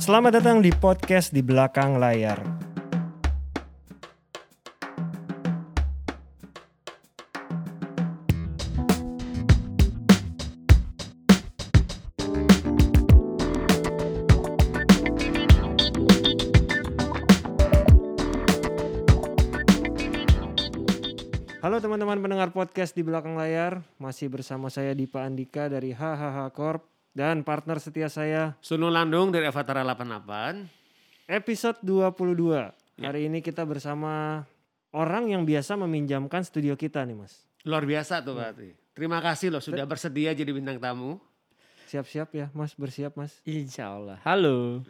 Selamat datang di podcast di belakang layar. Halo teman-teman pendengar podcast di belakang layar, masih bersama saya Dipa Andika dari HHH Corp dan partner setia saya Sunu Landung dari Avatar 88. episode 22. Hari ini kita bersama orang yang biasa meminjamkan studio kita nih Mas. Luar biasa tuh berarti. Terima kasih loh sudah bersedia jadi bintang tamu. Siap-siap ya Mas, bersiap Mas. Insya Allah. Halo.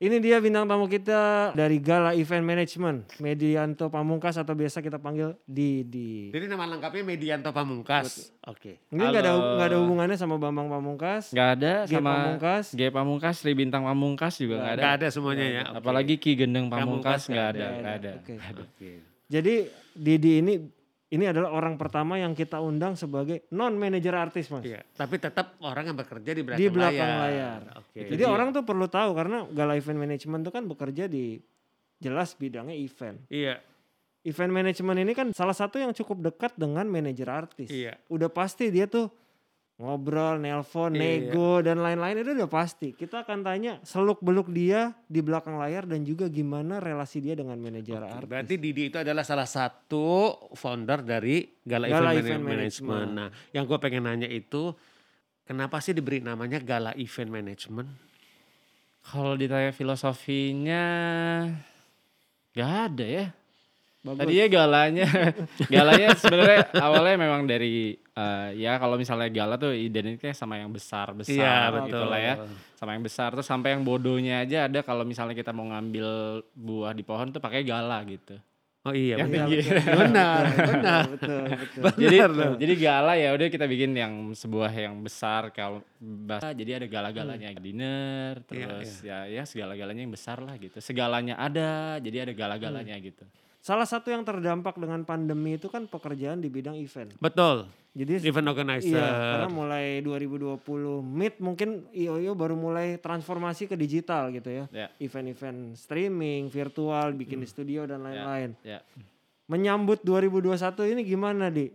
Ini dia bintang tamu kita dari Gala Event Management, Medianto Pamungkas atau biasa kita panggil Didi. Jadi nama lengkapnya Medianto Pamungkas. Oke. Ini nggak ada nggak ada hubungannya sama Bambang Pamungkas, Gak ada G sama Pamungkas. G Pamungkas, Sri Bintang Pamungkas juga gak ada. Gak ada semuanya ya. Oke. Apalagi Ki Gendeng Pamungkas Pamungkas nggak gak ada. ada. Nggak Gak ada. ada. Oke. Oke. Jadi Didi ini ini adalah orang pertama yang kita undang sebagai non manager artis Mas. Iya, tapi tetap orang yang bekerja di belakang, di belakang layar. layar. Oke. Jadi orang tuh perlu tahu karena Gala Event Management tuh kan bekerja di jelas bidangnya event. Iya, Event management ini kan salah satu yang cukup dekat dengan manajer artis. iya. Udah pasti dia tuh ngobrol, nelpon, Iya. nego dan lain-lain itu udah pasti. Kita akan tanya seluk beluk dia di belakang layar dan juga gimana relasi dia dengan manajer artis. Berarti Didi itu adalah salah satu founder dari Gala, Gala Event, Event Management. Management. Nah, yang gue pengen nanya itu, kenapa sih diberi namanya Gala Event Management? Kalau ditanya filosofinya gak ada ya. Bagus. Tadinya galanya, galanya sebenarnya awalnya memang dari eh, ya kalau misalnya gala tuh identiknya sama yang besar besar Iya, gitu lah ya, sama yang besar terus sampai yang bodohnya aja ada kalau misalnya kita mau ngambil buah di pohon tuh pakai gala gitu. Oh iya, Yang benar. tinggi. benar, benar. betul, betul. jadi loh. jadi gala ya udah kita bikin yang sebuah yang besar kalau bahasa jadi ada gala-galanya dinner terus ya ya segala-galanya yang besar lah gitu segalanya ada jadi ada gala-galanya gitu Salah satu yang terdampak dengan pandemi itu kan pekerjaan di bidang event. Betul. Jadi Event organizer. Iya, karena mulai 2020 mid mungkin IOIO baru mulai transformasi ke digital gitu ya. ya Event-event streaming, virtual, bikin di studio dan lain-lain. ya Menyambut 2021 ini gimana, Di?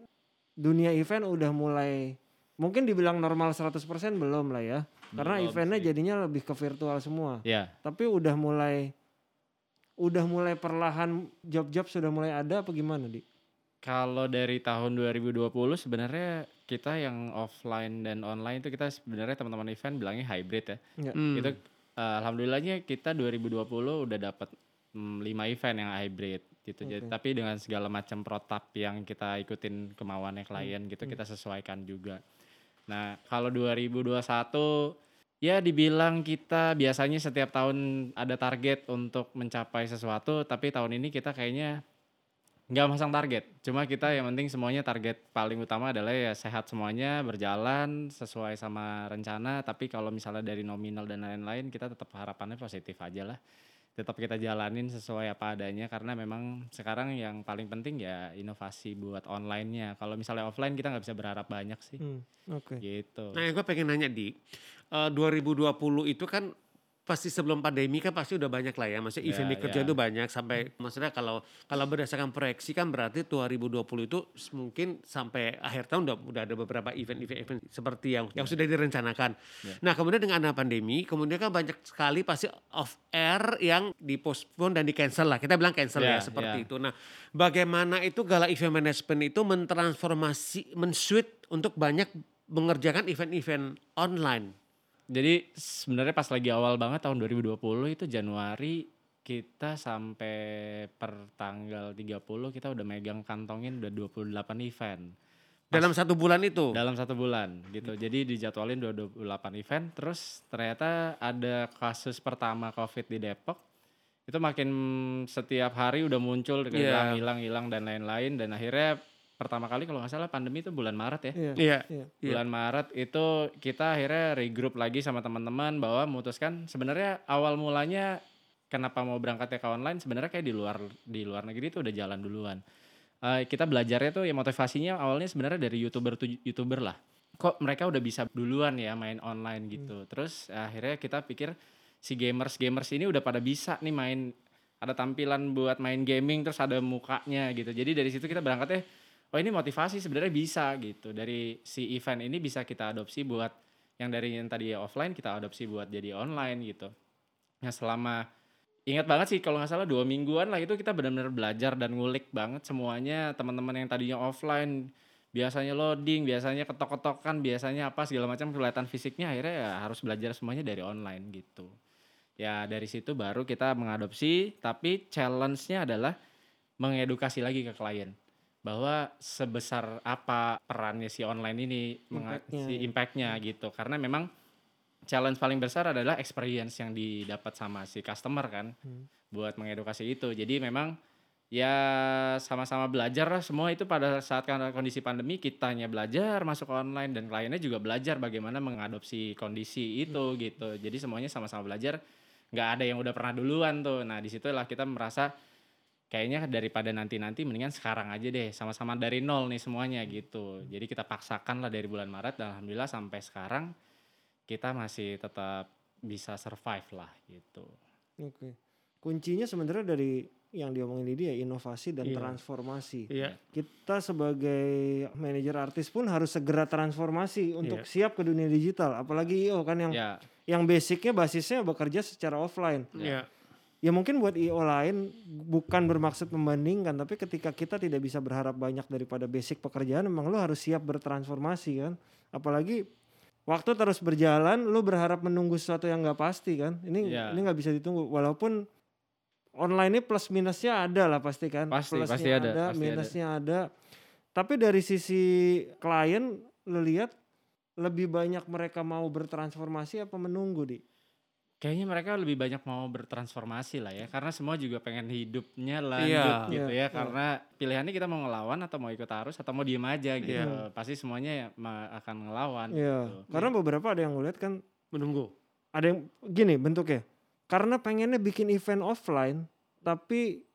Dunia event udah mulai mungkin dibilang normal 100% belum lah ya. Karena eventnya sih. jadinya lebih ke virtual semua. ya Tapi udah mulai udah mulai perlahan job-job sudah mulai ada apa gimana, Di? kalau dari tahun 2020 sebenarnya kita yang offline dan online itu kita sebenarnya teman-teman event bilangnya hybrid ya Ya. Hmm. itu eh, alhamdulillahnya kita 2020 udah dapat 5 event yang hybrid gitu. Jadi Oke. tapi dengan segala macam protap yang kita ikutin kemauannya klien gitu kita sesuaikan juga. Nah, kalau 2021 ya dibilang kita biasanya setiap tahun ada target untuk mencapai sesuatu, tapi tahun ini kita kayaknya nggak masang target. Cuma kita yang penting semuanya target paling utama adalah ya sehat semuanya, berjalan sesuai sama rencana. Tapi kalau misalnya dari nominal dan lain-lain, kita tetap harapannya positif aja lah. Tetap kita jalanin sesuai apa adanya karena memang sekarang yang paling penting ya inovasi buat online-nya. Kalau misalnya offline kita nggak bisa berharap banyak sih. Hmm, Oke. Gitu. Nah, yang gue pengen nanya di eh, 2020 itu kan pasti sebelum pandemi kan pasti udah banyak lah ya. Maksudnya Ya, event di kerja ya. itu banyak sampai maksudnya kalau kalau berdasarkan proyeksi kan berarti 2020 itu mungkin sampai akhir tahun udah, udah ada beberapa event-event event seperti yang yang sudah direncanakan. Ya. Nah, kemudian dengan ada pandemi, kemudian kan banyak sekali pasti off air yang dipostpone dan di cancel lah. Kita bilang cancel ya, Ya, seperti ya. itu. Nah, bagaimana itu Gala Event Management itu mentransformasi men-switch untuk banyak mengerjakan event-event online. Jadi sebenarnya pas lagi awal banget tahun 2020 itu Januari kita sampai per tanggal 30 kita udah megang kantongin udah 28 event Dalam satu bulan itu. dalam satu bulan gitu. Jadi dijadwalin udah 28 event terus ternyata ada kasus pertama Covid di Depok. Itu makin setiap hari udah muncul Iya. hilang hilang hilang dan lain-lain dan akhirnya pertama kali kalau nggak salah pandemi itu bulan Maret ya. Iya. Iya. Iya. Iya. bulan Maret itu kita akhirnya regroup lagi sama teman-teman bahwa memutuskan sebenarnya awal mulanya kenapa mau berangkatnya ke online sebenarnya kayak di luar di luar negeri itu udah jalan duluan. Eh, kita belajarnya tuh ya motivasinya awalnya sebenarnya dari youtuber tuh youtuber lah. Kok mereka udah bisa duluan ya main online gitu. Terus akhirnya kita pikir si gamers gamers ini udah pada bisa nih main ada tampilan buat main gaming terus ada mukanya gitu jadi dari situ kita berangkat ya oh ini motivasi sebenarnya bisa gitu. Dari si event ini bisa kita adopsi buat yang dari yang tadi offline kita adopsi buat jadi online gitu. Nah selama ingat banget sih kalau nggak salah dua mingguan lah itu kita benar-benar belajar dan ngulik banget semuanya. Teman-teman yang tadinya offline biasanya loading biasanya ketok-ketokan biasanya apa segala macam kelihatan fisiknya akhirnya ya harus belajar semuanya dari online gitu. Ya dari situ baru kita mengadopsi tapi challenge-nya adalah mengedukasi lagi ke klien bahwa sebesar apa perannya si online ini Impact-nya. si impact-nya gitu. Karena memang challenge paling besar adalah experience yang didapat sama si customer kan Hmm. buat mengedukasi itu. Jadi memang ya sama-sama belajar lah semua itu pada saat karena kondisi pandemi kitanya belajar masuk online dan kliennya juga belajar bagaimana mengadopsi kondisi itu gitu. Jadi semuanya sama-sama belajar. Nggak ada yang udah pernah duluan tuh. Nah di situlah kita merasa kayaknya daripada nanti-nanti mendingan sekarang aja deh sama-sama dari nol nih semuanya gitu jadi kita paksakan lah dari bulan Maret dan alhamdulillah sampai sekarang kita masih tetap bisa survive lah gitu Oke. Kuncinya sebenarnya dari yang diomongin Didi ya inovasi dan Iya. transformasi. Iya. Kita sebagai manajer artis pun harus segera transformasi untuk siap ke dunia digital. Apalagi IO kan yang ya yang basicnya basisnya bekerja secara offline. Iya. Ya mungkin buat IO lain bukan bermaksud membandingkan, tapi ketika kita tidak bisa berharap banyak daripada basic pekerjaan, memang lo harus siap bertransformasi kan. Apalagi waktu terus berjalan, lo berharap menunggu sesuatu yang nggak pasti kan. Ini Iya. ini nggak bisa ditunggu. Walaupun online ini plus minusnya ada lah pasti kan. Pasti, Plusnya pasti ada, pasti ada. minusnya ada. Tapi dari sisi klien, lo lihat lebih banyak mereka mau bertransformasi apa menunggu di? Kayaknya mereka lebih banyak mau bertransformasi lah ya, karena semua juga pengen hidupnya lanjut Iya. gitu Iya, ya. iya. Karena pilihannya kita mau ngelawan atau mau ikut arus atau mau diem aja gitu. Iya. Pasti semuanya ya akan ngelawan. Iya. gitu. Karena beberapa ada yang gue lihat kan Menunggu. ada yang gini bentuknya karena pengennya bikin event offline tapi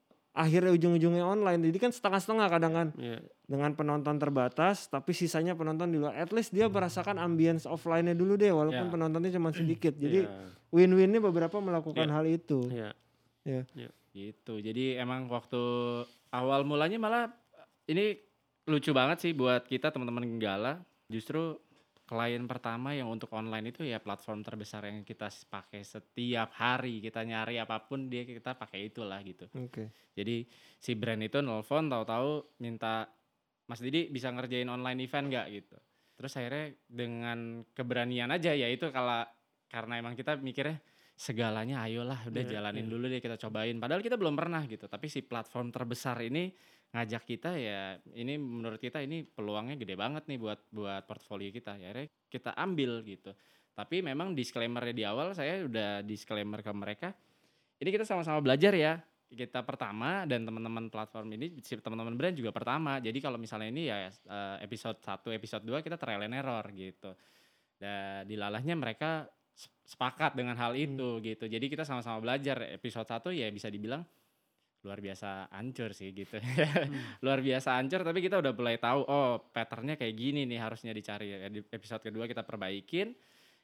akhirnya ujung-ujungnya online jadi kan setengah-setengah kadang kan Iya. dengan penonton terbatas tapi sisanya penonton di luar at least dia merasakan ambience offline-nya dulu deh walaupun Ya. penontonnya cuma sedikit jadi Iya. win-winnya beberapa melakukan Ya. hal itu Iya. Gitu. Jadi emang waktu awal mulanya malah ini lucu banget sih buat kita teman-teman Genggala. Justru klien pertama yang untuk online itu ya platform terbesar yang kita pakai setiap hari. Kita nyari apa pun dia kita pakai itulah gitu. oke Jadi si brand itu nelfon tahu-tahu minta Mas Didi bisa ngerjain online event nggak gitu. Terus akhirnya dengan keberanian aja ya itu kalau karena emang kita mikirnya segalanya ayolah udah Iya, jalanin iya. dulu deh kita cobain. Padahal kita belum pernah gitu. Tapi si platform terbesar ini ngajak kita ya ini menurut kita ini peluangnya gede banget nih buat buat portfolio kita. Ya akhirnya kita ambil gitu. Tapi memang disclaimer di awal saya udah disclaimer ke mereka. Ini kita sama-sama belajar ya kita pertama dan teman-teman platform ini teman-teman brand juga pertama. Jadi kalau misalnya ini ya eh, episode 1, episode 2 kita trial and error gitu. Dan dilalahnya mereka se- sepakat dengan hal itu gitu. Jadi kita sama-sama belajar. Episode 1 ya bisa dibilang luar biasa hancur sih gitu. luar biasa hancur tapi kita udah mulai tahu oh patternnya kayak gini nih harusnya dicari. Ya, Di episode kedua kita perbaikin.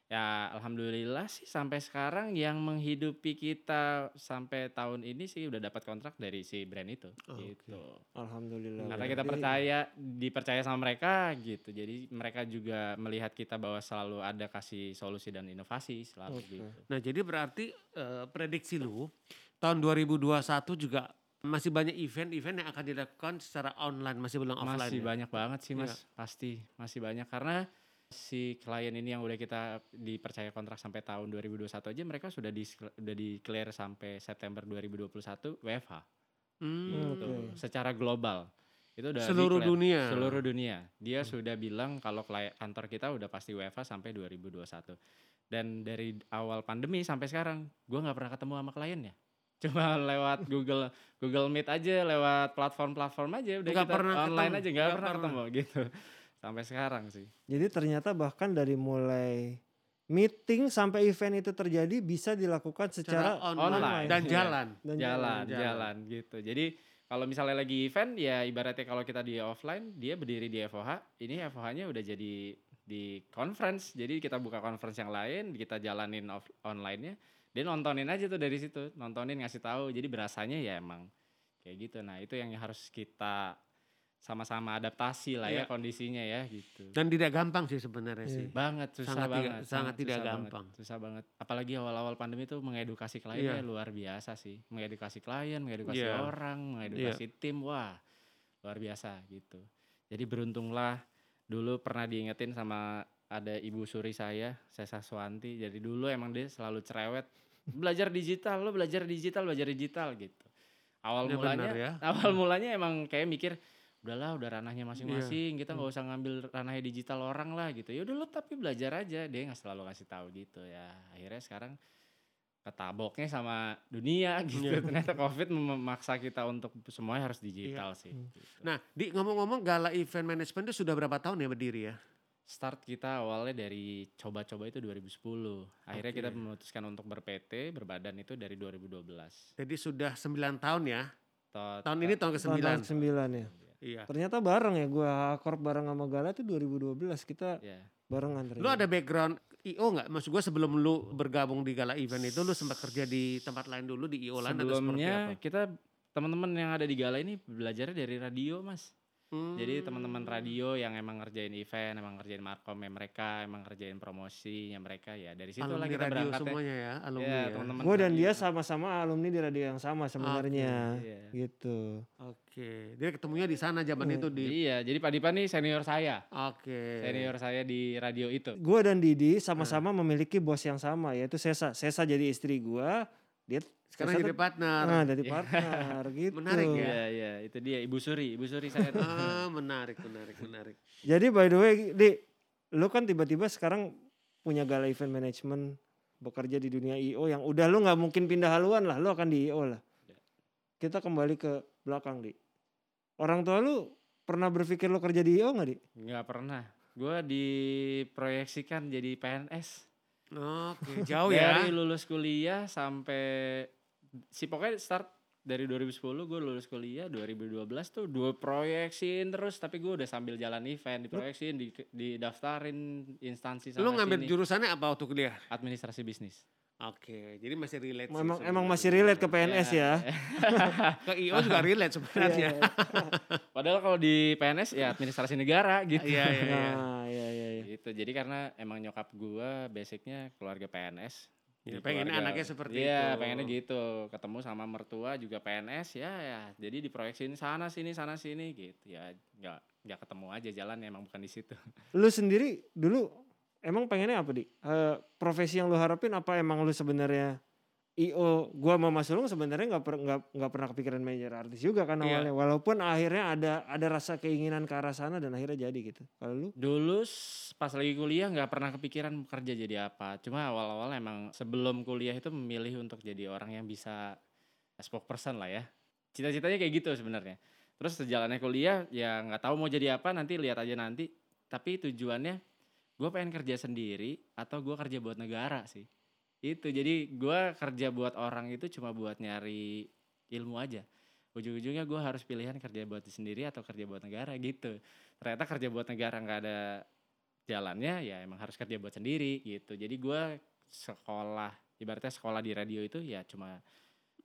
Ya alhamdulillah sih sampai sekarang yang menghidupi kita sampai tahun ini sih udah dapat kontrak dari si brand itu Oke. gitu. alhamdulillah Karena kita Berarti- percaya dipercaya sama mereka gitu. Jadi mereka juga melihat kita bahwa selalu ada kasih solusi dan inovasi selalu Oke. gitu. Nah jadi berarti eh, prediksi lu tahun 2021 juga masih banyak event-event yang akan dilakukan secara online masih belum offline. Masih ya? banyak banget sih Mas, Iya. pasti masih banyak karena si klien ini yang udah kita dipercaya kontrak sampai tahun 2021 aja mereka sudah di udah di clear sampai September 2021 WFH Hmm. gitu. Oke. Secara global. Itu udah Seluruh dunia. Seluruh dunia. Dia sudah bilang kalau klien kantor kita udah pasti WFH sampai 2021. Dan dari awal pandemi sampai sekarang gua nggak pernah ketemu sama kliennya. Cuma lewat Google Google Meet aja, lewat platform-platform aja udah Nggak kita pernah online ketemu, aja nggak pernah pernah. ketemu gitu. Sampai sekarang sih. jadi ternyata bahkan dari mulai meeting sampai event itu terjadi bisa dilakukan secara, Secara online. dan Iya. jalan. dan jalan, jalan. jalan gitu. Jadi kalau misalnya lagi event ya ibaratnya kalau kita di offline, dia berdiri di FOH, ini FOH-nya udah jadi di conference. Jadi kita buka conference yang lain, kita jalanin off online-nya. dia nontonin aja tuh dari situ nontonin ngasih tahu jadi berasanya ya emang kayak gitu nah itu yang harus kita sama-sama adaptasi lah ya Iya. kondisinya ya gitu Dan tidak gampang sih sebenarnya Iya. sih. banget susah Sangat banget sangat tidak susah gampang. banget, susah banget apalagi awal-awal pandemi itu mengedukasi klien Iya. ya luar biasa sih mengedukasi klien mengedukasi Iya. orang mengedukasi tim wah luar biasa gitu jadi beruntunglah dulu pernah diingetin sama ada ibu suri saya Sesa Swanti jadi dulu emang dia selalu cerewet belajar digital lo belajar digital belajar digital gitu awal Ya, mulanya benar ya. awal mulanya emang kayak mikir udahlah udah ranahnya masing-masing Iya. kita nggak usah ngambil ranahnya digital orang lah gitu ya udah lo tapi belajar aja dia nggak selalu kasih tahu gitu ya akhirnya sekarang ketaboknya sama dunia gitu Iya. ternyata covid memaksa kita untuk semuanya harus digital sih Hmm. gitu. Nah, di ngomong-ngomong Gala Event Management itu sudah berapa tahun ya berdiri ya? start kita awalnya dari coba-coba itu 2010 akhirnya Oke. kita memutuskan untuk ber-PT berbadan itu dari 2012 Jadi sudah 9 tahun ya. Tot- Tahun ini tahun Tahun ke-9. 9 ya. Iya. Ternyata bareng ya gua korp bareng sama Gala tuh 2012 kita ya barengan Lu ada background IO nggak? Maksud gue sebelum lu bergabung di Gala Event itu lu sempat kerja di tempat lain dulu di IO lain atau seperti sebelumnya apa? kita teman-teman yang ada di Gala ini belajarnya dari radio mas Hmm. Jadi teman-teman radio yang emang ngerjain event, emang ngerjain markomnya mereka, emang ngerjain promosinya mereka ya dari situ lah alumni kita radio berangkat semuanya ya, alumni ya. ya. teman-teman Gue dan dia sama-sama alumni di radio yang sama sebenarnya. Iya. Gitu. Oke, dia ketemunya di sana zaman Hmm. itu di. Iya, jadi Pak Dipa nih senior saya, Oke. senior saya di radio itu. Gue dan Didi sama-sama memiliki bos yang sama yaitu Sesa. Sesa jadi istri gue, dia Sekarang jadi partner. Nah, jadi Iya. partner gitu. Menarik ya. Iya, iya, itu dia Ibu Suri, Ibu Suri saya. tuh. Ah, menarik, menarik, menarik. Jadi by the way, Di, lu kan tiba-tiba sekarang punya Gala Event Management, bekerja di dunia IO yang udah lu nggak mungkin pindah haluan lah, lu akan di IO lah. Ya. Kita kembali ke belakang, Di. Orang tua lu pernah berpikir lu kerja di IO nggak, Di? Nggak pernah. Gue diproyeksikan jadi PNS. Oke, jauh ya. Dari lulus kuliah sampai si pokoknya start dari 2010 gue lulus kuliah 2012 tuh dua proyeksiin terus tapi gue udah sambil jalan event diproyeksiin di didaftarin instansi sana Lu ngambil sini. jurusannya apa waktu kuliah? administrasi bisnis Oke, jadi masih relate. sih Emang emang masih relate ke PNS ya. Ke IO juga relate sebenarnya. Iya, padahal kalau di PNS ya administrasi negara gitu Iya, iya, iya. Nah, iya iya iya. gitu jadi karena emang nyokap gue basicnya keluarga PNS Ya, pengennya keluarga- anaknya seperti Iya, itu. pengennya gitu. Ketemu sama mertua juga PNS ya ya. Jadi diproyeksiin sana sini sana sini gitu. Ya nggak nggak ketemu aja jalan emang bukan di situ. Lu sendiri dulu emang pengennya apa, Di? Eh, profesi yang lu harapin apa emang lu sebenarnya IO gua mau masuk lu sebenarnya nggak per- nggak nggak pernah kepikiran manajer artis juga kan Iya. awalnya walaupun akhirnya ada ada rasa keinginan ke arah sana dan akhirnya jadi gitu kalau lu Dulu pas lagi kuliah nggak pernah kepikiran kerja jadi apa. Cuma awal-awal emang sebelum kuliah itu memilih untuk jadi orang yang bisa spokesperson lah ya. Cita-citanya kayak gitu sebenarnya. Terus sejalannya kuliah ya nggak tahu mau jadi apa nanti lihat aja nanti. Tapi tujuannya gue pengen kerja sendiri atau gue kerja buat negara sih. Itu jadi gue kerja buat orang itu cuma buat nyari ilmu aja. Ujung-ujungnya gue harus pilihan kerja buat diri sendiri atau kerja buat negara gitu. Ternyata kerja buat negara nggak ada jalannya ya emang harus kerja buat sendiri gitu. Jadi gue sekolah ibaratnya sekolah di radio itu ya cuma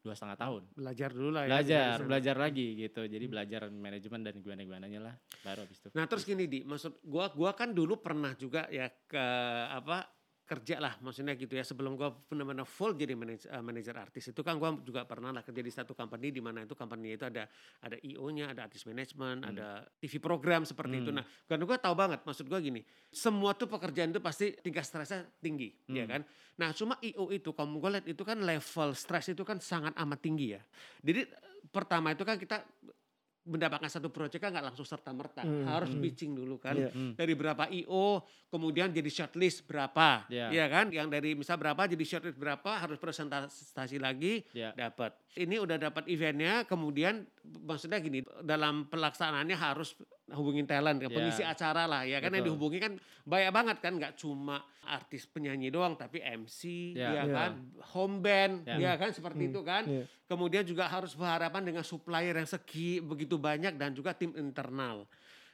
dua setengah tahun. Belajar dulu lah ya. belajar Bisa- belajar lagi gitu. Jadi belajar manajemen dan gimana gimananya lah baru habis itu. Nah terus gini di, maksud gua gua kan dulu pernah juga ya ke apa kerja lah maksudnya gitu ya sebelum gua benar-benar full jadi manajer, manajer artis itu kan gua juga pernah lah kerja di satu company di mana itu company itu ada ada IO-nya, ada artis management, Hmm. ada TV program seperti itu. Hmm. Nah, karena gua tahu banget maksud gua gini, semua tuh pekerjaan itu pasti tingkat stresnya tinggi, ya Hmm. kan? Nah, cuma IO itu kamu gue lihat itu kan level stres itu kan sangat amat tinggi ya. Jadi pertama itu kan kita mendapatkan satu proyek kan nggak langsung serta merta Hmm, harus hmm. pitching dulu kan Iya. Hmm. dari berapa IO kemudian jadi shortlist berapa Iya. ya kan yang dari misal berapa jadi shortlist berapa harus presentasi lagi ya dapat ini udah dapat eventnya kemudian maksudnya gini dalam pelaksanaannya harus hubungin talent Iya. pengisi acara lah ya kan yang Betul. dihubungi kan banyak banget kan nggak cuma artis penyanyi doang tapi MC Iya. ya Iya. kan home band Iya. ya kan seperti Hmm. itu kan Iya. kemudian juga harus berhadapan dengan supplier yang segi begitu banyak dan juga tim internal.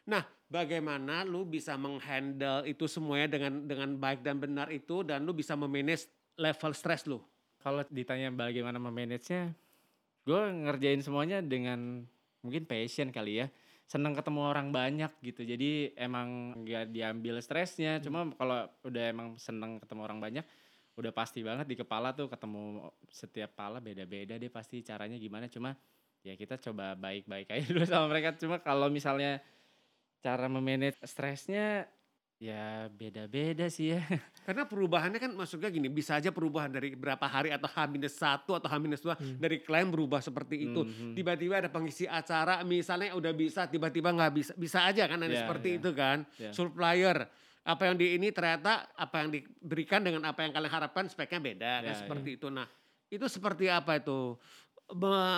Nah, bagaimana lu bisa menghandle itu semuanya dengan dengan baik dan benar itu dan lu bisa memanage level stres lu? Kalau ditanya bagaimana memanage-nya, gue ngerjain semuanya dengan mungkin passion kali ya. Seneng ketemu orang banyak gitu. Jadi emang nggak diambil stresnya. Cuma kalau udah emang seneng ketemu orang banyak, udah pasti banget di kepala tuh ketemu setiap pala beda-beda deh pasti caranya gimana. Cuma ya kita coba baik-baik aja dulu sama mereka. Cuma kalau misalnya cara memanage stresnya ya beda-beda sih ya. Karena perubahannya kan maksudnya gini, bisa aja perubahan dari berapa hari atau H-1 atau H-2 dari klien berubah seperti itu. Mhm. Tiba-tiba ada pengisi acara misalnya udah bisa tiba-tiba nggak bisa. Bisa aja kan ada Iya, seperti iya. itu kan. Iya. Supplier apa yang di ini ternyata apa yang diberikan dengan apa yang kalian harapkan speknya beda kan Iya, seperti itu. Nah, itu seperti apa itu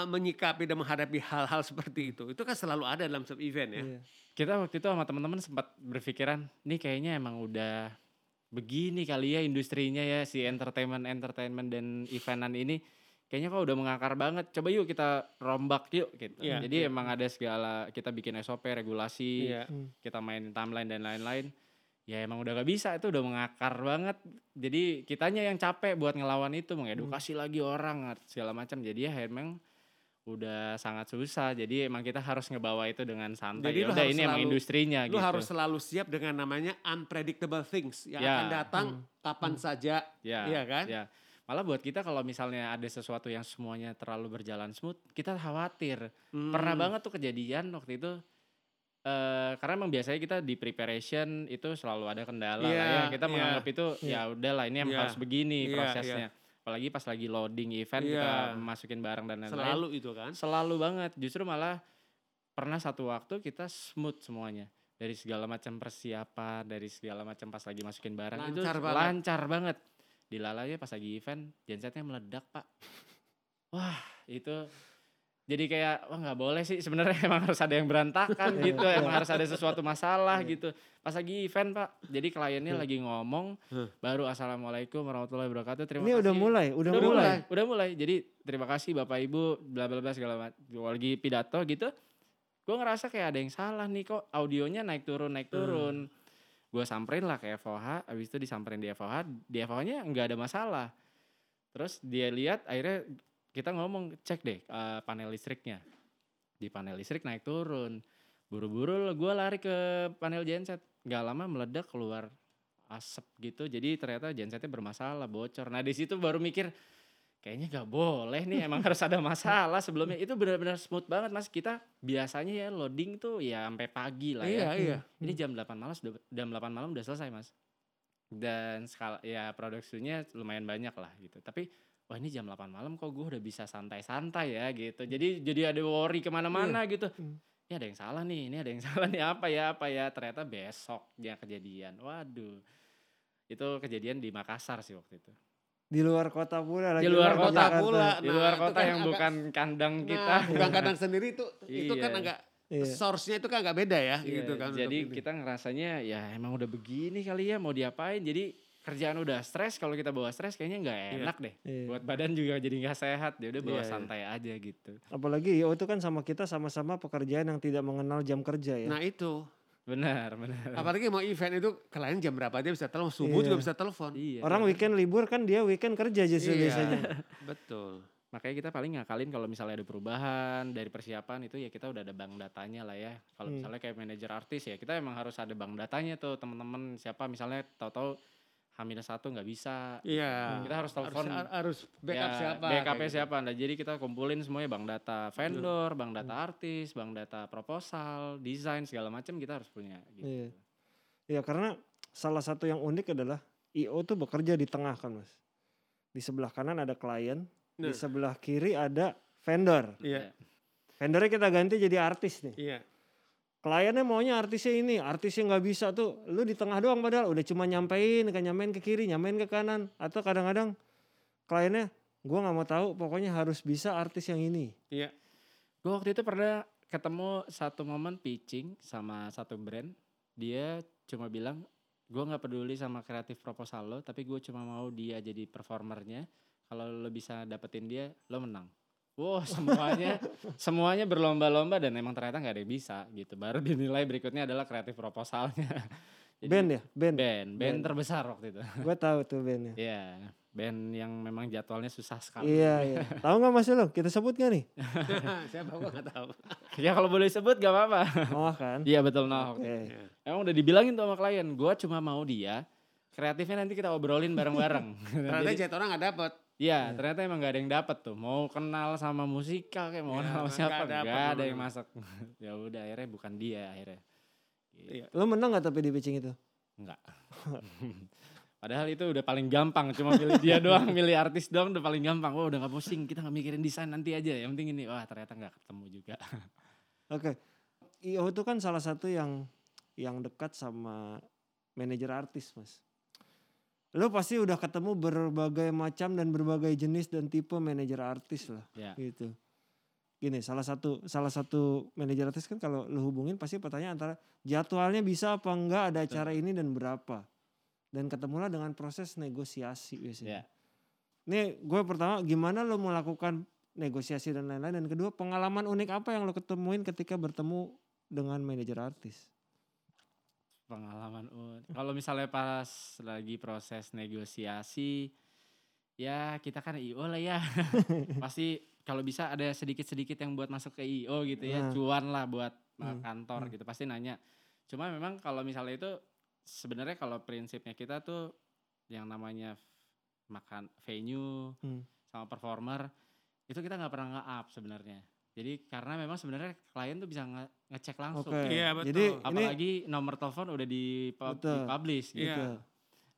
menyikapi dan menghadapi hal-hal seperti itu. Itu kan selalu ada dalam setiap event ya. Iya. kita waktu itu sama teman-teman sempat berpikiran nih kayaknya emang udah begini kali ya industrinya ya si entertainment entertainment dan eventan ini kayaknya kok udah mengakar banget coba yuk kita rombak yuk gitu Iya, jadi iya. emang ada segala kita bikin SOP regulasi Iya. kita main timeline dan lain-lain ya emang udah gak bisa itu udah mengakar banget. Jadi kitanya yang capek buat ngelawan itu mengedukasi lagi orang segala macam. Jadi ya emang udah sangat susah. Jadi emang kita harus ngebawa itu dengan santai. Jadi Ya udah harus ini emang selalu- industrinya Lu gitu. harus selalu siap dengan namanya unpredictable things yang Ya. akan datang kapan saja. ya Iya kan? ya. Malah buat kita kalau misalnya ada sesuatu yang semuanya terlalu berjalan smooth kita khawatir. Hmm. pernah banget tuh kejadian waktu itu eh karena emang biasanya kita di preparation itu selalu ada kendala lah Iya, ya kita iya. menganggap itu Iya. ya udahlah ini emang Iya. harus begini Iya, prosesnya apalagi pas lagi loading event Iya. kita masukin barang dan lain-lain Selalu itu kan. selalu banget justru malah pernah satu waktu kita smooth semuanya dari segala macam persiapan dari segala macam pas lagi masukin barang itu Lancar banget. lancar banget dilalanya pas lagi event gensetnya meledak pak wah itu jadi kayak wah nggak boleh sih sebenarnya emang harus ada yang berantakan gitu. Emang harus ada sesuatu masalah gitu. Pas lagi event pak. Jadi kliennya lagi ngomong Huh. baru assalamualaikum warahmatullahi wabarakatuh terima Ini kasih. udah mulai, udah, udah mulai. mulai. udah mulai. Jadi terima kasih bapak ibu bla bla bla segala macam. Lagi pidato gitu. Gue ngerasa kayak ada yang salah nih kok. Audionya naik turun naik turun. Gue samperin lah ke FOH abis itu disamperin di FOH di FOH nya nggak ada masalah. Terus dia lihat akhirnya kita ngomong cek deh eh, panel listriknya. Di panel listrik naik turun. Buru-buru gue lari ke panel genset. Nggak lama meledak keluar asap gitu. Jadi ternyata gensetnya bermasalah bocor. Nah di situ baru mikir kayaknya nggak boleh nih emang harus ada masalah sebelumnya. Itu benar-benar smooth banget mas. Kita biasanya ya loading tuh ya sampai pagi lah Iya, ya iya. ini jam 8 malam sudah jam 8 malam udah selesai mas. Dan skala ya produksinya lumayan banyak lah gitu. Tapi wah ini jam 8 malam kok gue udah bisa santai-santai ya gitu jadi jadi ada worry ke mana-mana gitu Hmm. ini ada yang salah nih ini ada yang salah nih apa ya apa ya ternyata besok dia kejadian waduh itu kejadian di Makassar sih waktu itu Di luar kota pula lagi. di luar luar kota Jakarta. pula. di Nah, luar itu kota kan yang agak- bukan kandang kita Nah, bukan kadang sendiri itu itu kan Iya. agak Iya. source-nya itu kan agak beda ya Iya, gitu kan. jadi kita ngerasanya ya emang udah begini kali ya mau diapain jadi kerjaan udah stres kalau kita bawa stres kayaknya nggak Iya. enak deh Iya. buat badan juga jadi nggak sehat dia udah bawa Iya, iya. santai aja gitu Apalagi IO itu kan sama kita sama-sama pekerjaan yang tidak mengenal jam kerja ya. Nah itu, benar benar apalagi mau event itu klien jam berapa dia bisa telepon, subuh Iya. juga bisa telepon. iya Orang weekend libur kan dia weekend kerja justru Iya. biasanya. Betul. makanya kita paling ngakalin kalau misalnya ada perubahan dari persiapan itu ya kita udah ada bank datanya lah ya kalau Hmm. misalnya kayak manajer artis ya kita emang harus ada bank datanya tuh teman-teman siapa misalnya tahu-tahu Hamil satu nggak bisa Iya. kita harus telepon harus, harus backup Ya, siapa? Backup gitu. siapa? Nah, jadi kita kumpulin semuanya bank data vendor, bank data artis, bank data proposal, desain segala macam kita harus punya gitu. Iya. Ya karena salah satu yang unik adalah IO tuh bekerja di tengah kan mas. Di sebelah kanan ada klien, di Nah. sebelah kiri ada vendor. Iya. Vendornya kita ganti jadi artis nih. Iya. Kliennya maunya artisnya ini, artisnya nggak bisa tuh. Lu di tengah doang padahal udah cuma nyampein, kan nyampein ke kiri, nyampein ke kanan. Atau kadang-kadang kliennya, gua nggak mau tahu, pokoknya harus bisa artis yang ini. Iya. Gue waktu itu pernah ketemu satu momen pitching sama satu brand. Dia cuma bilang, gue nggak peduli sama kreatif proposal lo, tapi gue cuma mau dia jadi performernya. Kalau lo bisa dapetin dia, lo menang. Wow, semuanya semuanya berlomba-lomba dan emang ternyata nggak ada yang bisa gitu. Baru dinilai berikutnya adalah kreatif proposalnya. Jadi- Band ya, band. band, band Band. terbesar waktu itu. Gue tahu tuh bandnya. Iya. band yang memang jadwalnya susah sekali. Iya, iya. Tahu nggak Mas lo? Kita sebut nggak nih? Siapa gua nggak tahu. ya kalau boleh sebut gak apa-apa. Oh kan? Iya betul no. Oke. Iya. Emang udah dibilangin tuh sama klien, gua cuma mau dia kreatifnya nanti kita obrolin bareng-bareng. Ternyata Jadi- jet orang nggak dapet. Iya, ternyata emang gak ada yang dapet tuh. Mau kenal sama musikal kayak mau Iya, kenal sama siapa, gak ada yang masak. ya udah akhirnya bukan dia akhirnya. Gitu. Iya. Lo menang nggak tapi di pitching itu? Enggak. Padahal itu udah paling gampang, cuma milih dia doang, milih artis doang udah paling gampang. Oh udah gak pusing, kita gak mikirin desain nanti aja. Yang penting ini, wah ternyata gak ketemu juga. Oke. IO itu kan salah satu yang yang dekat sama manajer artis, Mas. Lo pasti udah ketemu berbagai macam dan berbagai jenis dan tipe manajer artis lah, ya. gitu. Gini, salah satu salah satu manajer artis kan kalau lo hubungin pasti pertanyaan antara jadwalnya bisa apa enggak ada acara ini dan berapa. Dan ketemulah dengan proses negosiasi biasanya. Ya. Nih gue pertama gimana lo melakukan negosiasi dan lain-lain dan kedua pengalaman unik apa yang lo ketemuin ketika bertemu dengan manajer artis? Pengalaman unik. Kalau misalnya pas lagi proses negosiasi, ya kita kan IO lah ya. Pasti kalau bisa ada sedikit-sedikit yang buat masuk ke IO gitu ya, Nah. cuan lah buat Hmm, kantor hmm. gitu. Pasti nanya. Cuma memang kalau misalnya itu sebenarnya kalau prinsipnya kita tuh yang namanya makan venue Hmm. sama performer itu kita nggak pernah nge-up sebenarnya. Jadi karena memang sebenarnya klien tuh bisa nge- ngecek langsung. Oke. Iya, betul. Jadi ini Apalagi nomor telepon udah di, publish gitu. Iya.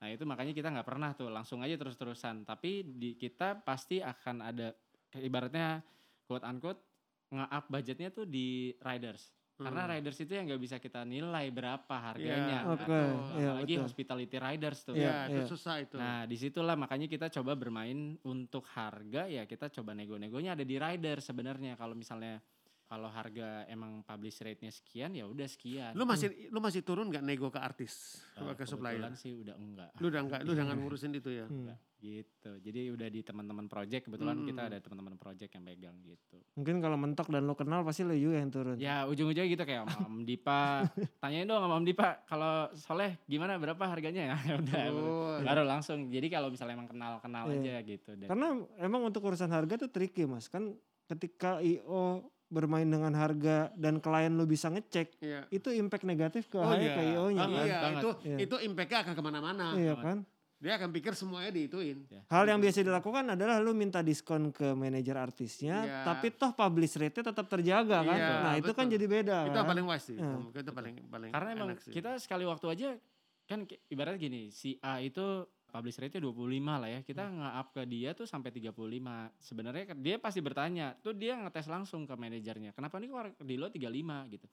Nah itu makanya kita nggak pernah tuh langsung aja terus-terusan. Tapi di kita pasti akan ada ibaratnya quote unquote nge-up budgetnya tuh di riders. Karena Hmm. riders itu yang nggak bisa kita nilai berapa harganya. Iya, Oke, Betul. iya, Apalagi betul. hospitality riders tuh. Iya, Iya, itu susah itu. Nah di situlah makanya kita coba bermain untuk harga ya kita coba nego-negonya ada di rider sebenarnya kalau misalnya kalau harga emang publish rate-nya sekian ya udah sekian. lu masih lu masih turun nggak nego ke artis, Eh, ke supplier? sih udah enggak. Lu udah nggak, lu jangan ngurusin itu ya. Hmm. Gitu jadi udah di teman-teman project kebetulan Hmm. kita ada teman-teman project yang pegang gitu Mungkin kalau mentok dan lo kenal pasti lo juga yang turun. ya ujung-ujungnya gitu kayak sama Om Dipa tanyain dong sama Om Dipa kalau Soleh gimana berapa harganya ya udah Oh, baru langsung jadi kalau misalnya emang kenal-kenal Iya. aja gitu dan Karena emang untuk urusan harga tuh tricky mas. Kan ketika IO bermain dengan harga dan klien lo bisa ngecek, iya. itu impact negatif ke Oh iya, ke IO-nya. Banget, iya, banget. itu Iya. itu impactnya akan ke mana-mana. Iya kan? Dia akan pikir semuanya diituin. Hal yang biasa dilakukan adalah lu minta diskon ke manajer artisnya, Iya. tapi toh publish rate-nya tetap terjaga kan. Iya, nah itu kan betul. jadi beda Itu kan. paling wise sih. Iya. Itu paling paling karena emang enak sih. kita sekali waktu aja kan ibaratnya gini si A itu publish rate-nya 25 lah ya kita Hmm. nge-up ke dia tuh sampai 35 sebenarnya dia pasti bertanya tuh dia ngetes langsung ke manajernya kenapa nih kok di lo 35 gitu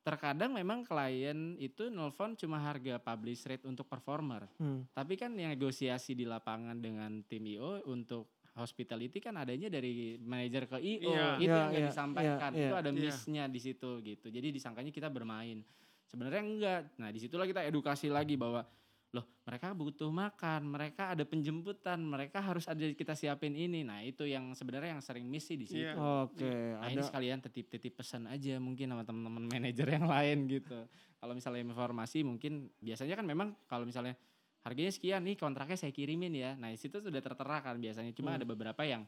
terkadang memang klien itu nelfon cuma harga publish rate untuk performer Hmm. tapi kan yang negosiasi di lapangan dengan tim IO untuk hospitality kan adanya dari manajer ke IO Iya. itu Iya, yang iya, disampaikan iya, itu iya. ada Iya. missnya di situ gitu jadi disangkanya kita bermain sebenarnya enggak nah di situlah kita edukasi lagi bahwa loh mereka butuh makan mereka ada penjemputan mereka harus ada kita siapin ini nah itu yang sebenarnya yang sering miss sih di situ Iya. Oke, Nah ini ada sekalian titip-titip pesan aja mungkin sama teman-teman manajer yang lain gitu. Kalau misalnya informasi mungkin biasanya kan memang kalau misalnya harganya sekian nih kontraknya saya kirimin ya. Nah di situ sudah tertera kan biasanya. Cuma Hmm. ada beberapa yang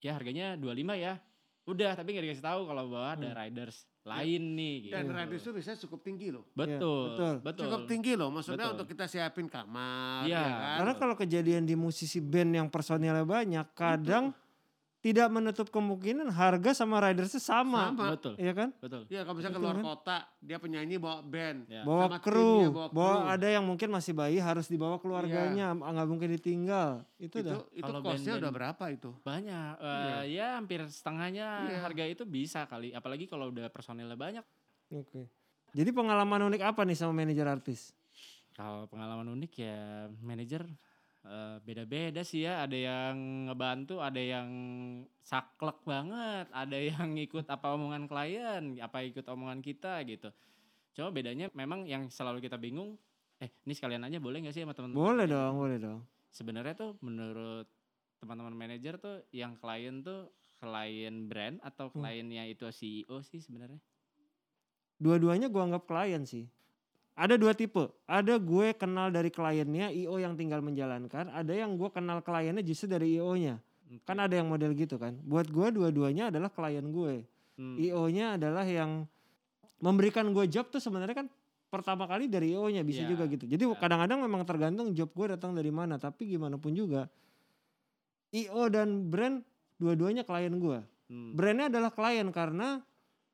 ya harganya 25 ya. Udah tapi nggak dikasih tahu kalau bahwa ada Hmm. riders lain nih gitu. Dan riders itu bisa cukup tinggi loh. betul, betul. betul. Cukup tinggi loh. Maksudnya Betul. untuk kita siapin kamar, Iya. ya kan? Karena kalau kejadian di musisi band yang personilnya banyak, kadang tidak menutup kemungkinan harga sama ridersnya sama, Sama. Betul, Iya kan? betul. Iya, kalau bisa Betul keluar kan? kota, dia penyanyi bawa band. Ya. Bawa Sama kru, timnya bawa bawa kru. ada yang mungkin masih bayi harus dibawa keluarganya, nggak mungkin ditinggal. Itu, Itu dah. itu Kalau band-band- udah berapa itu? Banyak, eh, Iya. ya hampir setengahnya Iya. harga itu bisa kali. Apalagi kalau udah personilnya banyak. Oke. Jadi pengalaman unik apa nih sama manajer artis? Kalau pengalaman unik ya manajer eh, beda-beda sih ya. Ada yang ngebantu, ada yang saklek banget, ada yang ikut apa omongan klien, apa ikut omongan kita gitu. Cuma bedanya memang yang selalu kita bingung, eh ini sekalian aja boleh nggak sih sama teman-teman? Boleh dong, boleh dong. Sebenarnya tuh menurut teman-teman manajer tuh yang klien tuh klien brand atau Hmm. kliennya itu CEO sih sebenarnya? Dua-duanya gua anggap klien sih. Ada dua tipe. Ada gue kenal dari kliennya, IO yang tinggal menjalankan. Ada yang gue kenal kliennya justru dari IO-nya. Kan ada yang model gitu kan. Buat gue dua-duanya adalah klien gue. Hmm. IO-nya adalah yang memberikan gue job tuh sebenarnya kan pertama kali dari IO-nya bisa Iya, juga gitu. Jadi iya. kadang-kadang memang tergantung job gue datang dari mana. Tapi gimana pun juga IO dan brand dua-duanya klien gue. Hmm. Brandnya adalah klien karena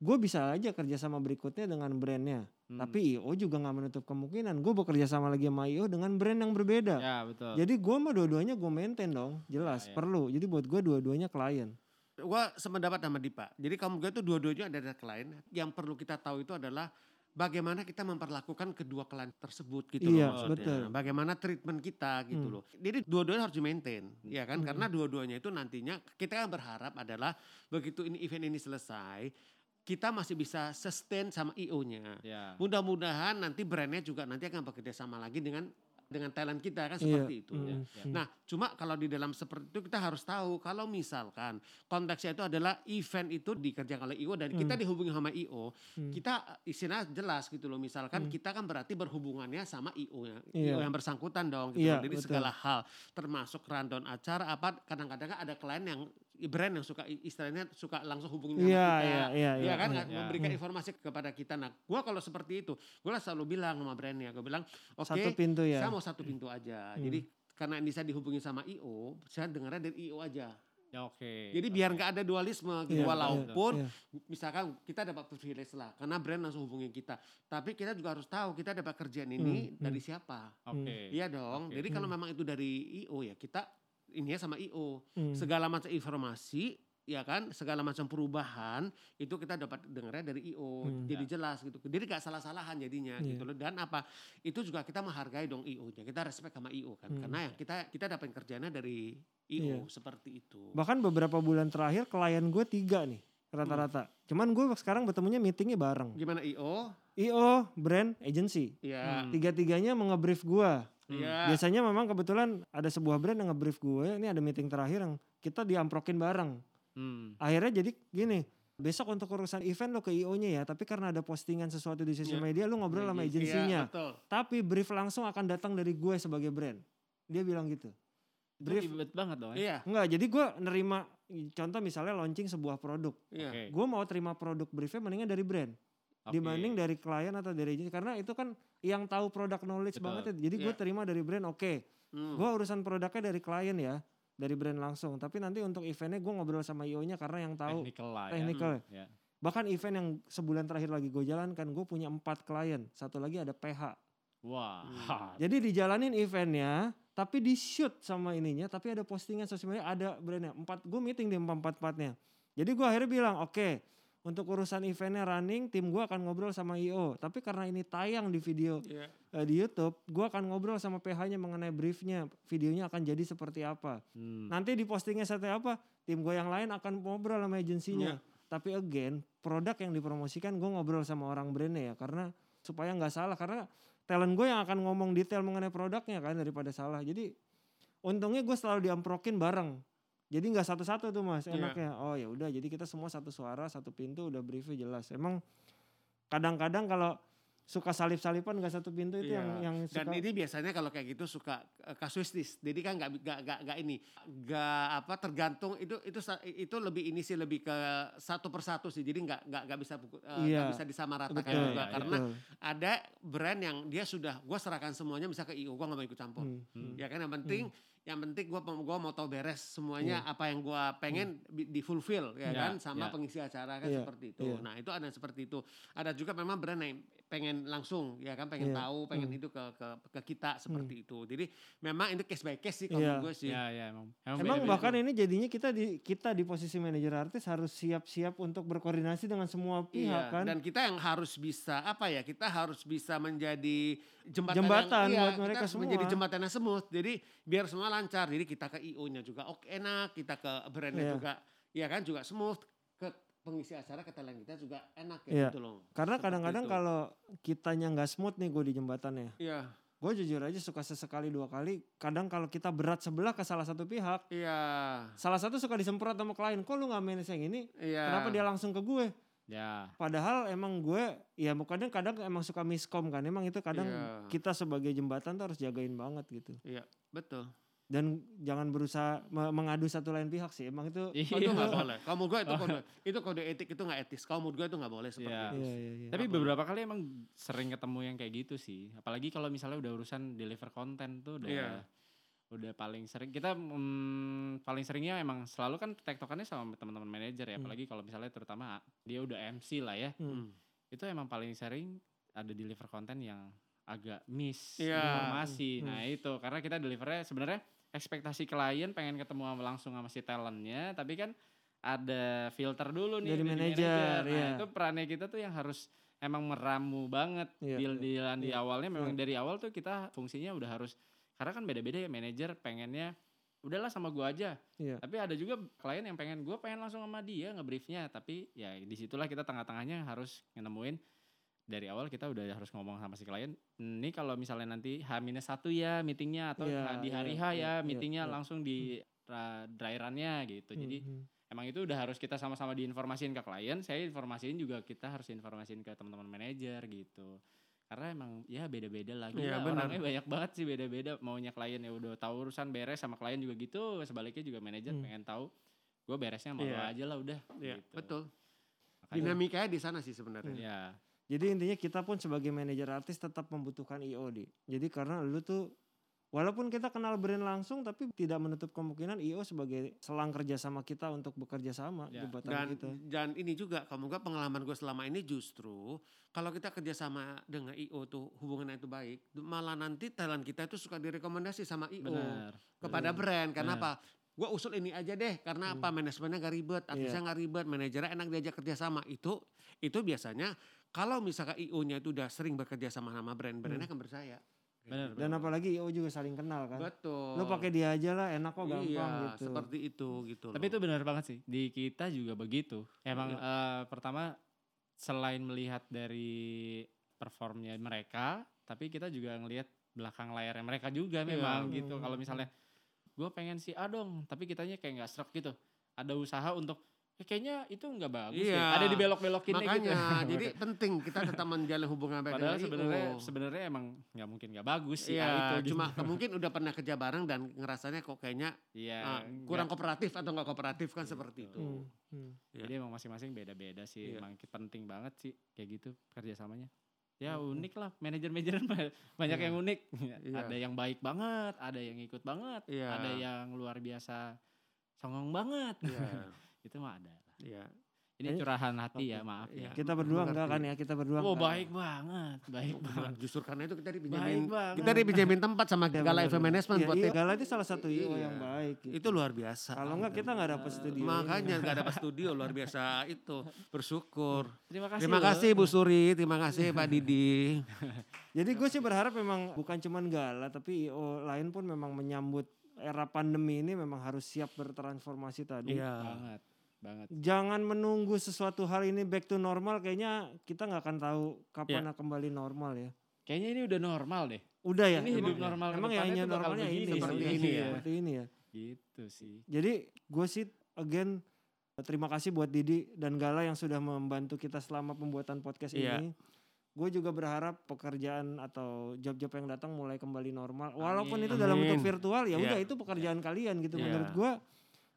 gue bisa aja kerja sama berikutnya dengan brandnya. Hmm. Tapi IO juga nggak menutup kemungkinan gue bekerja sama lagi sama IO dengan brand yang berbeda. ya betul. Jadi gue mah dua-duanya gue maintain dong, jelas Ya, ya. perlu. Jadi buat gue dua-duanya klien. Gua sependapat sama Dipa. Jadi kamu gue itu dua-duanya ada klien. Yang perlu kita tahu itu adalah bagaimana kita memperlakukan kedua klien tersebut gitu Iya, loh maksudnya. betul. Bagaimana treatment kita gitu Hmm. loh. Jadi dua-duanya harus di maintain, ya kan? Hmm. Karena dua-duanya itu nantinya kita kan berharap adalah begitu ini event ini selesai, kita masih bisa sustain sama IO-nya. ya. Mudah-mudahan nanti brandnya juga nanti akan bekerja sama lagi dengan dengan talent kita kan Iya, seperti itu. mm, Ya, mm, ya. mm. Nah, cuma kalau di dalam seperti itu kita harus tahu kalau misalkan konteksnya itu adalah event itu dikerjakan oleh IO dan kita Hmm. dihubungi sama IO, Hmm. kita istilah jelas gitu loh. Misalkan Hmm. kita kan berarti berhubungannya sama IO ya, Iya. IO yang bersangkutan dong gitu. Loh. Jadi betul. segala hal termasuk rundown acara apa kadang-kadang kan ada klien yang brand yang suka istilahnya suka langsung hubungin sama Iya, kita. iya, iya, Iya kan iya. nggak Iya. memberikan Hmm. informasi kepada kita. Nah, gua kalau seperti itu, gua selalu bilang sama brandnya, gua bilang, oke, Satu pintu ya. saya mau satu pintu aja. Hmm. Jadi karena ini saya dihubungi sama IO, saya dengarnya dari IO aja. Ya oke. Jadi biar nggak ada dualisme gitu. Iya, Walaupun iya, misalkan kita dapat privilege lah, karena brand langsung hubungi kita. Tapi kita juga harus tahu kita dapat kerjaan ini Hmm, dari siapa. Oke. Iya dong. Oke. Jadi kalau Hmm. memang itu dari IO ya kita ini ya sama IO. Hmm. Segala macam informasi ya kan segala macam perubahan itu kita dapat dengarnya dari IO Hmm. jadi jelas gitu jadi gak salah-salahan jadinya Iya. gitu loh dan apa itu juga kita menghargai dong IO nya kita respect sama IO kan Hmm. karena ya kita kita dapat kerjanya dari IO Iya. seperti itu Bahkan beberapa bulan terakhir klien gue tiga nih rata-rata. Cuman gue sekarang bertemunya meetingnya bareng. gimana IO IO, brand, agency. ya Hmm. Tiga-tiganya mau nge-brief gue. Iya. Biasanya memang kebetulan ada sebuah brand yang nge-brief gue. Ini ada meeting terakhir yang kita diamprokin bareng. Hmm. Akhirnya jadi gini. Besok untuk urusan event lo ke IO-nya ya. Tapi karena ada postingan sesuatu di sosial Iya. media lo ngobrol sama Iya, agensinya. betul Tapi brief langsung akan datang dari gue sebagai brand. Dia bilang gitu. Itu Brief. ribet banget dong. ya. iya Enggak, jadi gue nerima contoh misalnya launching sebuah produk. iya Oke. Gue mau terima produk briefnya mendingan dari brand. Oke. Dibanding dari klien atau dari agensi. Karena itu kan yang tahu produk knowledge Betul. banget ya. Jadi gue Iya. terima dari brand oke. Hmm. Gue urusan produknya dari klien ya. Dari brand langsung. Tapi nanti untuk eventnya gue ngobrol sama IO-nya karena yang tahu. Technical lah ya. Technical. Ya. Bahkan event yang sebulan terakhir lagi gue jalankan. Gue punya empat klien. Satu lagi ada PH. Wah. Hmm. Jadi dijalanin eventnya, tapi di shoot sama ininya, tapi ada postingan sosial media, ada brandnya. Empat, gue meeting di empat empat empatnya. Jadi gue akhirnya bilang, oke, untuk urusan eventnya running, tim gue akan ngobrol sama IO. Tapi karena ini tayang di video Iya. eh, di YouTube, gue akan ngobrol sama PH-nya mengenai briefnya, videonya akan jadi seperti apa. Hmm. Nanti di postingnya seperti apa, tim gue yang lain akan ngobrol sama agensinya. Iya. Tapi again, produk yang dipromosikan gue ngobrol sama orang brandnya ya, karena supaya nggak salah, karena talent gue yang akan ngomong detail mengenai produknya kan daripada salah. Jadi untungnya gue selalu diamprokin bareng. Jadi nggak satu-satu tuh mas, Iya. enaknya. Oh ya udah, jadi kita semua satu suara, satu pintu, udah briefnya jelas. Emang kadang-kadang kalau suka salip-salipan nggak satu pintu itu Iya. yang yang Dan suka. ini biasanya kalau kayak gitu suka eh, kasuistis. Jadi kan nggak nggak nggak nggak ini nggak apa tergantung itu itu itu lebih ini sih lebih ke satu persatu sih. Jadi nggak nggak nggak bisa buku- eh, Iya. bisa disamaratakan betul, juga iya, karena betul. ada brand yang dia sudah gua serahkan semuanya bisa ke IO gua nggak mau ikut campur. Hmm, Hmm. Ya kan yang penting yang penting gua gua mau tahu beres semuanya apa yang gua pengen di di fulfill ya Ya, kan sama ya. pengisi acara kan Iya, seperti itu. iya. Nah, itu ada seperti itu. Ada juga memang brand yang pengen langsung ya kan pengen Iya, tahu, pengen hmm. itu ke ke ke kita seperti itu. Jadi memang itu case by case sih kalau Iya. gue sih. Ya, ya emang. Emang beda-beda bahkan tuh. ini jadinya kita di kita di posisi manajer artis harus siap-siap untuk berkoordinasi dengan semua pihak Iya, kan. dan kita yang harus bisa apa ya? Kita harus bisa menjadi jembatan, Jembatan yang, iya, buat mereka kita semua. menjadi jembatan yang smooth. Jadi biar semua lancar. Jadi kita ke IO-nya juga oke enak, kita ke brandnya Iya. juga ya kan juga smooth. Pengisi acara ke talent kita juga enak ya Iya. gitu loh. Karena kadang-kadang kalau kitanya nggak smooth nih gue di jembatannya. Iya, Gue jujur aja suka sesekali dua kali. Kadang kalau kita berat sebelah ke salah satu pihak. iya, Salah satu suka disemprot sama klien. Kok lu gak manage yang ini? iya. Kenapa dia langsung ke gue? Ya. Padahal emang gue ya kadang kadang emang suka miskom kan. Emang itu kadang Iya. kita sebagai jembatan tuh harus jagain banget gitu. Iya, betul. Dan jangan berusaha me- mengadu satu lain pihak sih. Emang itu Oh, itu nggak Iya. boleh. Kamu gue itu kode itu kode etik itu nggak etis. Kamu gue itu nggak boleh seperti Iya. itu. Iya iya iya. Tapi beberapa kali emang sering ketemu yang kayak gitu sih. Apalagi kalau misalnya udah urusan deliver konten tuh udah Iya. udah paling sering kita mm, paling seringnya emang selalu kan tektokannya sama teman-teman manajer ya. Hmm. Apalagi kalau misalnya terutama dia udah MC lah ya. Hmm. Itu emang paling sering ada deliver konten yang agak miss Iya. informasi. Hmm. Nah, itu karena kita delivernya sebenarnya ekspektasi klien pengen ketemu sama- langsung sama si talentnya, tapi kan ada filter dulu nih Dari manajer, Nah, iya. itu perannya kita tuh yang harus emang meramu banget Iya, deal-dealan di iya, awalnya memang iya. dari awal tuh kita fungsinya udah harus karena kan beda-beda ya manajer pengennya udahlah sama gua aja. Iya. Tapi ada juga klien yang pengen gua pengen langsung sama dia ngebriefnya, tapi ya di situlah kita tengah-tengahnya harus nemuin dari awal kita udah harus ngomong sama si klien. Ini kalau misalnya nanti H-1 ya meetingnya atau Iya, di hari iya, H ya iya, meetingnya iya. langsung di ra- dry run-nya gitu. Jadi Hmm, hmm. emang itu udah harus kita sama-sama diinformasiin ke klien. Saya informasiin juga kita harus informasiin ke teman-teman manajer gitu. Karena emang ya beda-beda lagi. Iya, lah. benar. Orangnya banyak banget sih beda-beda. Maunya klien ya udah tahu urusan beres sama klien juga gitu. Sebaliknya juga manajer Hmm. pengen tahu. Gue beresnya lo Iya. aja lah udah. Iya, gitu. betul. Makanya- Dinamikanya di sana sih sebenarnya. Ya. Jadi intinya kita pun sebagai manajer artis tetap membutuhkan IO di. Jadi karena lu tuh walaupun kita kenal brand langsung tapi tidak menutup kemungkinan IO sebagai selang kerja sama kita untuk bekerja sama Ya. jembatan Dan kita. dan ini juga kamu gak pengalaman gue selama ini justru kalau kita kerjasama dengan IO tuh hubungannya itu baik, malah nanti talent kita itu suka direkomendasi sama IO Benar. kepada brand. Karena apa? Gue usul ini aja deh karena apa manajemennya gak ribet, artisnya nggak ribet, manajernya enak diajak kerjasama. Itu itu biasanya kalau misalkan IO-nya itu udah sering bekerja sama sama brand, brandnya akan percaya. Benar. Dan apalagi IO juga saling kenal kan. Betul. Lu pakai dia aja lah enak kok gampang iya, gitu. seperti itu gitu Tapi loh. itu benar banget sih. Di kita juga begitu. Emang eh, pertama selain melihat dari performnya mereka, tapi kita juga ngelihat belakang layarnya mereka juga Iya. memang gitu. Hmm. Kalau misalnya gue pengen si A dong, tapi kitanya kayak nggak serak gitu. Ada usaha untuk "Eh, kayaknya itu nggak bagus deh. Iya. Ada dibelok-belokinnya gitu. Makanya, jadi penting kita tetap menjalin hubungan baik Padahal dengan sebenarnya sebenarnya emang nggak mungkin nggak bagus sih A Iya, itu gitu. cuma mungkin udah pernah kerja bareng dan ngerasanya kok kayaknya Iya, ah, nggak- kurang kooperatif atau nggak kooperatif kan seperti itu. Hmm, hmm. Iya. Jadi emang masing-masing beda-beda sih. Iya. Emang penting banget sih kayak gitu kerjasamanya. Ya Hmm. unik lah manajer-manajer banyak Iya. yang unik. Iya. Ada yang baik banget, ada yang ikut banget, Iya. ada yang luar biasa songong banget. Iya, Itu mah ada. lah. iya. Ini curahan hati ya, maaf Iya. ya. Kita berdua enggak kan ya? Kita berdua Oh enggak. baik banget, baik banget. Justru karena itu kita banget. kita dipinjemin tempat sama Iya, Gala Event. Management Iya, buat iya. Gala itu salah satu IO yang baik. gitu. Itu luar biasa. Kalau enggak kita enggak dapat studio. Makanya nggak dapat studio luar biasa itu. Bersyukur. Terima kasih. Terima kasih Bu Suri, terima kasih Pak Didi. Jadi gue sih berharap memang bukan cuman Gala tapi IO lain pun memang menyambut era pandemi ini memang harus siap bertransformasi tadi. Iya. Banget, banget. Jangan menunggu sesuatu hal ini back to normal kayaknya kita nggak akan tahu kapan Iya. kembali normal ya. Kayaknya ini udah normal deh. Udah ya. Ini hidup normal ke Emang ya hanya normalnya begini ini. Seperti ini ya. Seperti ini ya. Gitu sih. Jadi gue sih again terima kasih buat Didi dan Gala yang sudah membantu kita selama pembuatan podcast Iya. ini. Gue juga berharap pekerjaan atau job-job yang datang mulai kembali normal. Walaupun itu dalam Amin. bentuk virtual ya Iya. udah itu pekerjaan kalian gitu. Iya. Menurut gue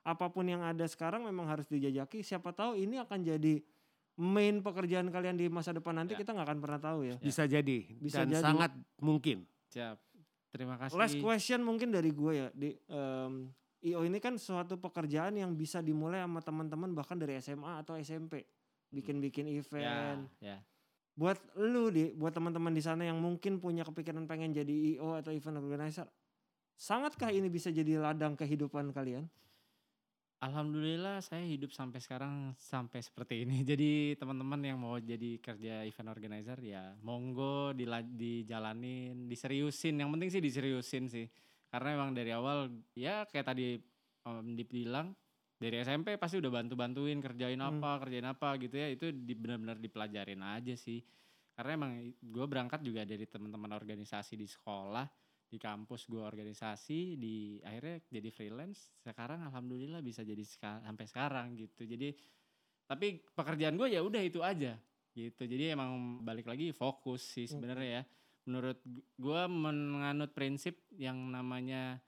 apa pun yang ada sekarang memang harus dijajaki. Siapa tahu ini akan jadi main pekerjaan kalian di masa depan nanti Ya. kita nggak akan pernah tahu ya. Bisa jadi Bisa dan jadi. sangat mungkin. Siap. Terima kasih. Last question mungkin dari gue ya di em, IO ini kan suatu pekerjaan yang bisa dimulai sama teman-teman bahkan dari SMA atau SMP bikin-bikin Ya, event. ya. Buat lu di buat teman-teman di sana yang mungkin punya kepikiran pengen jadi IO atau event organizer, sangatkah ini bisa jadi ladang kehidupan kalian? Alhamdulillah saya hidup sampai sekarang sampai seperti ini. Jadi teman-teman yang mau jadi kerja event organizer ya monggo dila- dijalanin, diseriusin. Yang penting sih diseriusin sih. Karena emang dari awal ya kayak tadi Om Dip bilang dari SMP pasti udah bantu-bantuin kerjain Hmm. apa, kerjain apa gitu ya. Itu di, benar-benar dipelajarin aja sih. Karena emang gue berangkat juga dari teman-teman organisasi di sekolah di kampus gue organisasi di akhirnya jadi freelance sekarang alhamdulillah bisa jadi seka- sampai sekarang gitu jadi tapi pekerjaan gue ya udah itu aja gitu jadi emang balik lagi fokus sih sebenarnya ya menurut gu- gue menganut prinsip yang namanya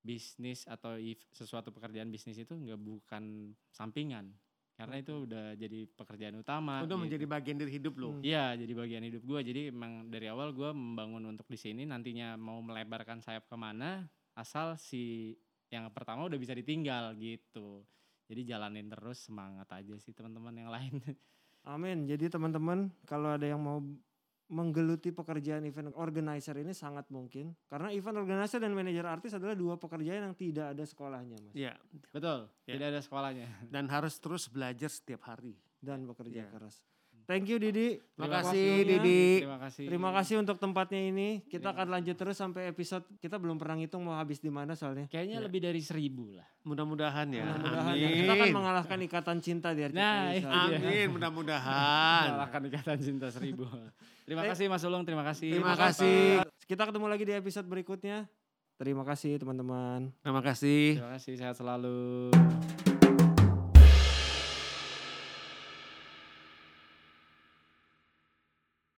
bisnis atau if- sesuatu pekerjaan bisnis itu nggak bukan sampingan karena itu udah jadi pekerjaan utama Udah gitu. menjadi bagian dari hidup lo. Hmm. Iya, jadi bagian hidup gue. Jadi emang dari awal gue membangun untuk di sini nantinya mau melebarkan sayap ke mana, asal si yang pertama udah bisa ditinggal gitu. Jadi jalanin terus semangat aja sih teman-teman yang lain. Amin. Jadi teman-teman kalau ada yang mau menggeluti pekerjaan event organizer ini sangat mungkin karena event organizer dan manajer artis adalah dua pekerjaan yang tidak ada sekolahnya, Mas. Iya. Betul, Ya. tidak ada sekolahnya. Dan harus terus belajar setiap hari. Dan bekerja Iya. keras. Thank you Didi. Terima Terima kasih. Didi. Terima kasih. Terima kasih untuk tempatnya ini. Kita Terima akan lanjut terus sampai episode kita belum pernah ngitung mau habis di mana soalnya. Kayaknya Ya. lebih dari seribu lah. Mudah-mudahan ya. Mudah-mudahan Amin. ya. kita akan mengalahkan ikatan cinta di RCTI. Nah, iya. Amin. Mudah-mudahan. Kalahkan ikatan cinta seribu. terima kasih Mas Ulung, terima kasih. Terima kasih. Kita ketemu lagi di episode berikutnya. Terima kasih teman-teman. Terima kasih. Terima kasih, sehat selalu.